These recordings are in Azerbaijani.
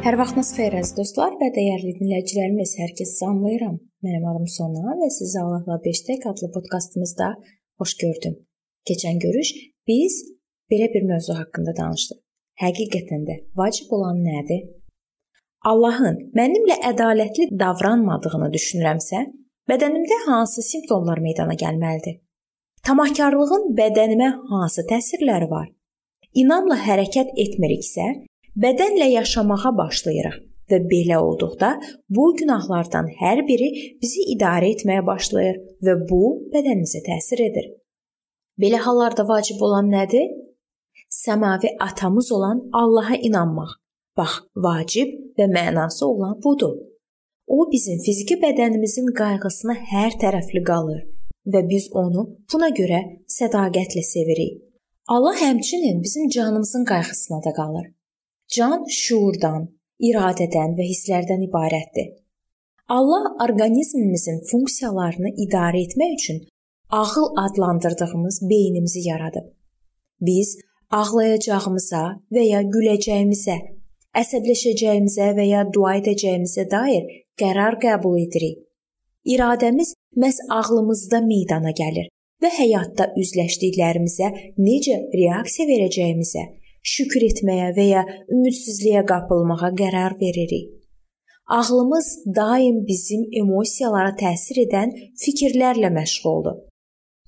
Hər vaxtınız xeyir əziz dostlar və dəyərli dinləyicilərimiz, hər kəs salamlayıram. Mənim adım Sona və sizi Allahla 5 dəqiqə adlı podkastımızda xoş gördüm. Keçən görüş biz belə bir mövzu haqqında danışdıq. Həqiqətən də vacib olan nədir? Allahın mənimlə ədalətli davranmadığını düşünürəmsə, bədənimdə hansı simptomlar meydana gəlməlidir? Tamahkarlığın bədənimə hansı təsirləri var? İnamla hərəkət etmiriksə, bədənlə yaşamağa başlayırıq və belə olduqda bu günahlardan hər biri bizi idarə etməyə başlayır və bu bədənimizə təsir edir. Belə hallarda vacib olan nədir? Səmavi atamız olan Allaha inanmaq. Bax, vacib və mənası olan budur. O bizim fiziki bədənimizin qayğısına hər tərəfli qalır və biz onu buna görə sədaqətlə sevirik. Allah həmçinin bizim canımızın qayğısına da qalır. Can şuurdan, iradədən və hisslərdən ibarətdir. Allah orqanizmimizin funksiyalarını idarə etmək üçün ağıl adlandırdığımız beynimizi yaradıb. Biz ağlayacağımıza və ya güləcəyimizə, əsəbləşəcəyimizə və ya dua edəcəyimizə dair qərar qəbul edirik. İradəmiz məhz ağlımızda meydana gəlir və həyatda üzləşdiklərimizə necə reaksiya verəcəyimizə şükür etməyə və ya ümidsizliyə qapılmağa qərar veririk. Ağlımız daim bizim emosiyalara təsir edən fikirlərlə məşğuldur.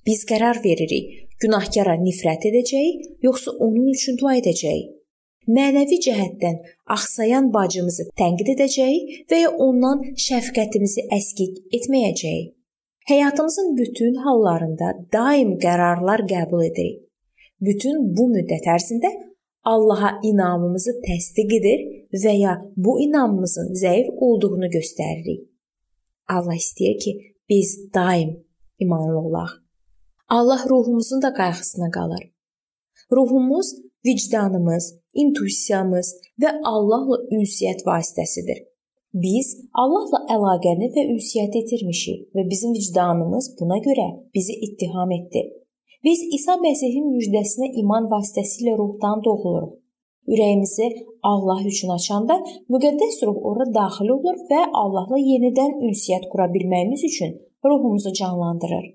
Biz qərar veririk, günahkara nifrət edəcəyik, yoxsa onun üçün dua edəcəyik. Mənəvi cəhətdən axsayan bacımızı tənqid edəcəyik və ya ondan şəfqətimizi əskik etməyəcəyik. Həyatımızın bütün hallarında daim qərarlar qəbul edirik. Bütün bu müddət ərzində Allaha inamımızı təsdiq edir və ya bu inamımızın zəif olduğunu göstəririk. Allah istəyir ki, biz daim imanlı olaq. Allah ruhumuzun da qayğısına qalır. Ruhumuz vicdanımız, intuisiyamız və Allahla ünsiyyət vasitəsidir. Biz Allahla əlaqəni və ünsiyyəti itirmişik və bizim vicdanımız buna görə bizi ittiham etdi. Biz İsa Məsihin müjdəsinə iman vasitəsilə ruhdan doğuluruq. Ürəyimizi Allah üçün açanda müqəddəs ruh ora daxil olur və Allahla yenidən ünsiyyət qura bilməyimiz üçün ruhumuzu canlandırır.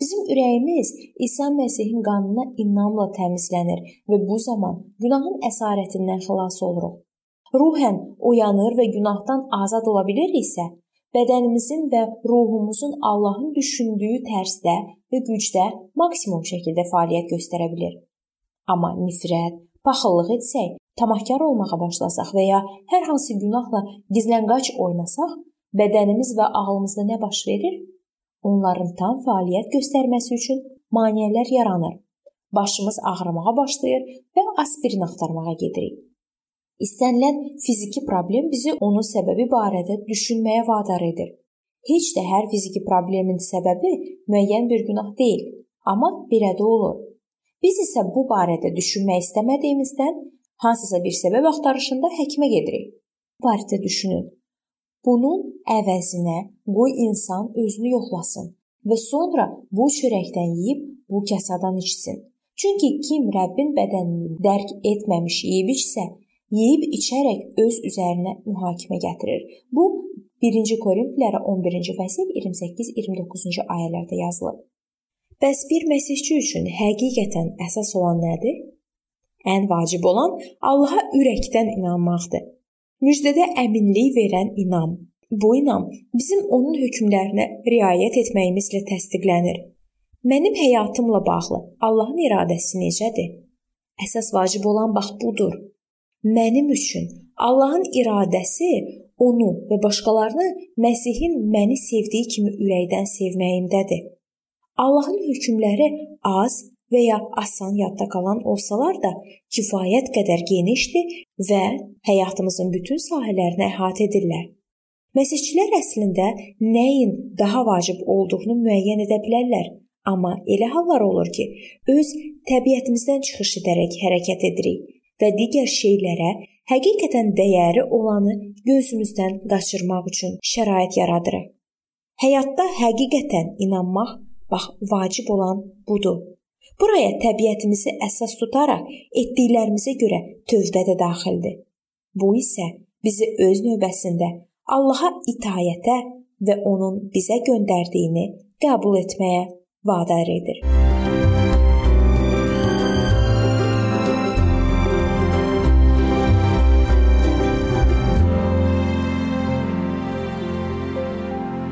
Bizim ürəyimiz İsa Məsihin qanına inamla təmizlənir və bu zaman günahın əsarətindən xilas oluruq. Ruhən oyanır və günahdan azad ola biliriksə, bədənimizin və ruhumuzun Allahın düşündüyü tərzdə və gücdə maksimum şəkildə fəaliyyət göstərə bilər. Amma nifrət, paxıllıq etsək, tamahkar olmağa başlasaq və ya hər hansı günahla gizlənqaç oynasaq, bədənimiz və ağlımızda nə baş verir? Onların tam fəaliyyət göstərməsi üçün maneələr yaranır. Başımız ağrımağa başlayır və aspirin axtarmağa gedirik. İstənilən fiziki problem bizi onun səbəbi barədə düşünməyə vadar edir. Heç də hər fiziki problemin səbəbi müəyyən bir günah deyil, amma belə də olur. Biz isə bu barədə düşünmək istəmədiyimizdən hansısa bir səbəb axtarışında həkimə gedirik. Bu barədə düşünün. Bunun əvəzinə qoy insan özünü yoxlasın və sonra bu çörəkdən yeyib bu kasadan içsin. Çünki kim Rəbbin bədənini dərk etməmiş yeyib içsə, yeyib içərək öz üzərinə mühakimə gətirir. Bu 1-ci Korinflərə 11-ci fəsil 28-29-cu ayələrdə yazılıb. Bəs bir məsihçi üçün həqiqətən əsas olan nədir? Ən vacib olan Allaha ürəkdən inanmaqdır. Müjdədə əminlik verən inam. Bu inam bizim onun hökmlərinə riayət etməyimizlə təsdiqlənir. Mənim həyatımla bağlı Allahın iradəsi necədir? Əsas vacib olan bax budur. Mənim üçün Allahın iradəsi onu və başqalarını Məsihin məni sevdiyi kimi ürəkdən sevməyimdədir. Allahın hökmləri az və ya asan yadda qalan olsalar da kifayət qədər genişdir və həyatımızın bütün sahələrini əhatə edirlər. Məsihçilər əslində nəyin daha vacib olduğunu müəyyən edə bilərlər, amma elə hallar olur ki, öz təbiətimizdən çıxış edərək hərəkət edirik və digər şeylərə həqiqətən dəyəri olanı gözümüzdən qaçırmaq üçün şərait yaradırıq. Həyatda həqiqətən inanmaq bax vacib olan budur. Buraya təbiətimizi əsas tutaraq etdiklərimizə görə tövbə də daxildir. Bu isə bizi öz növbəsində Allaha itayətə və onun bizə göndərdiyini qəbul etməyə vadar edir.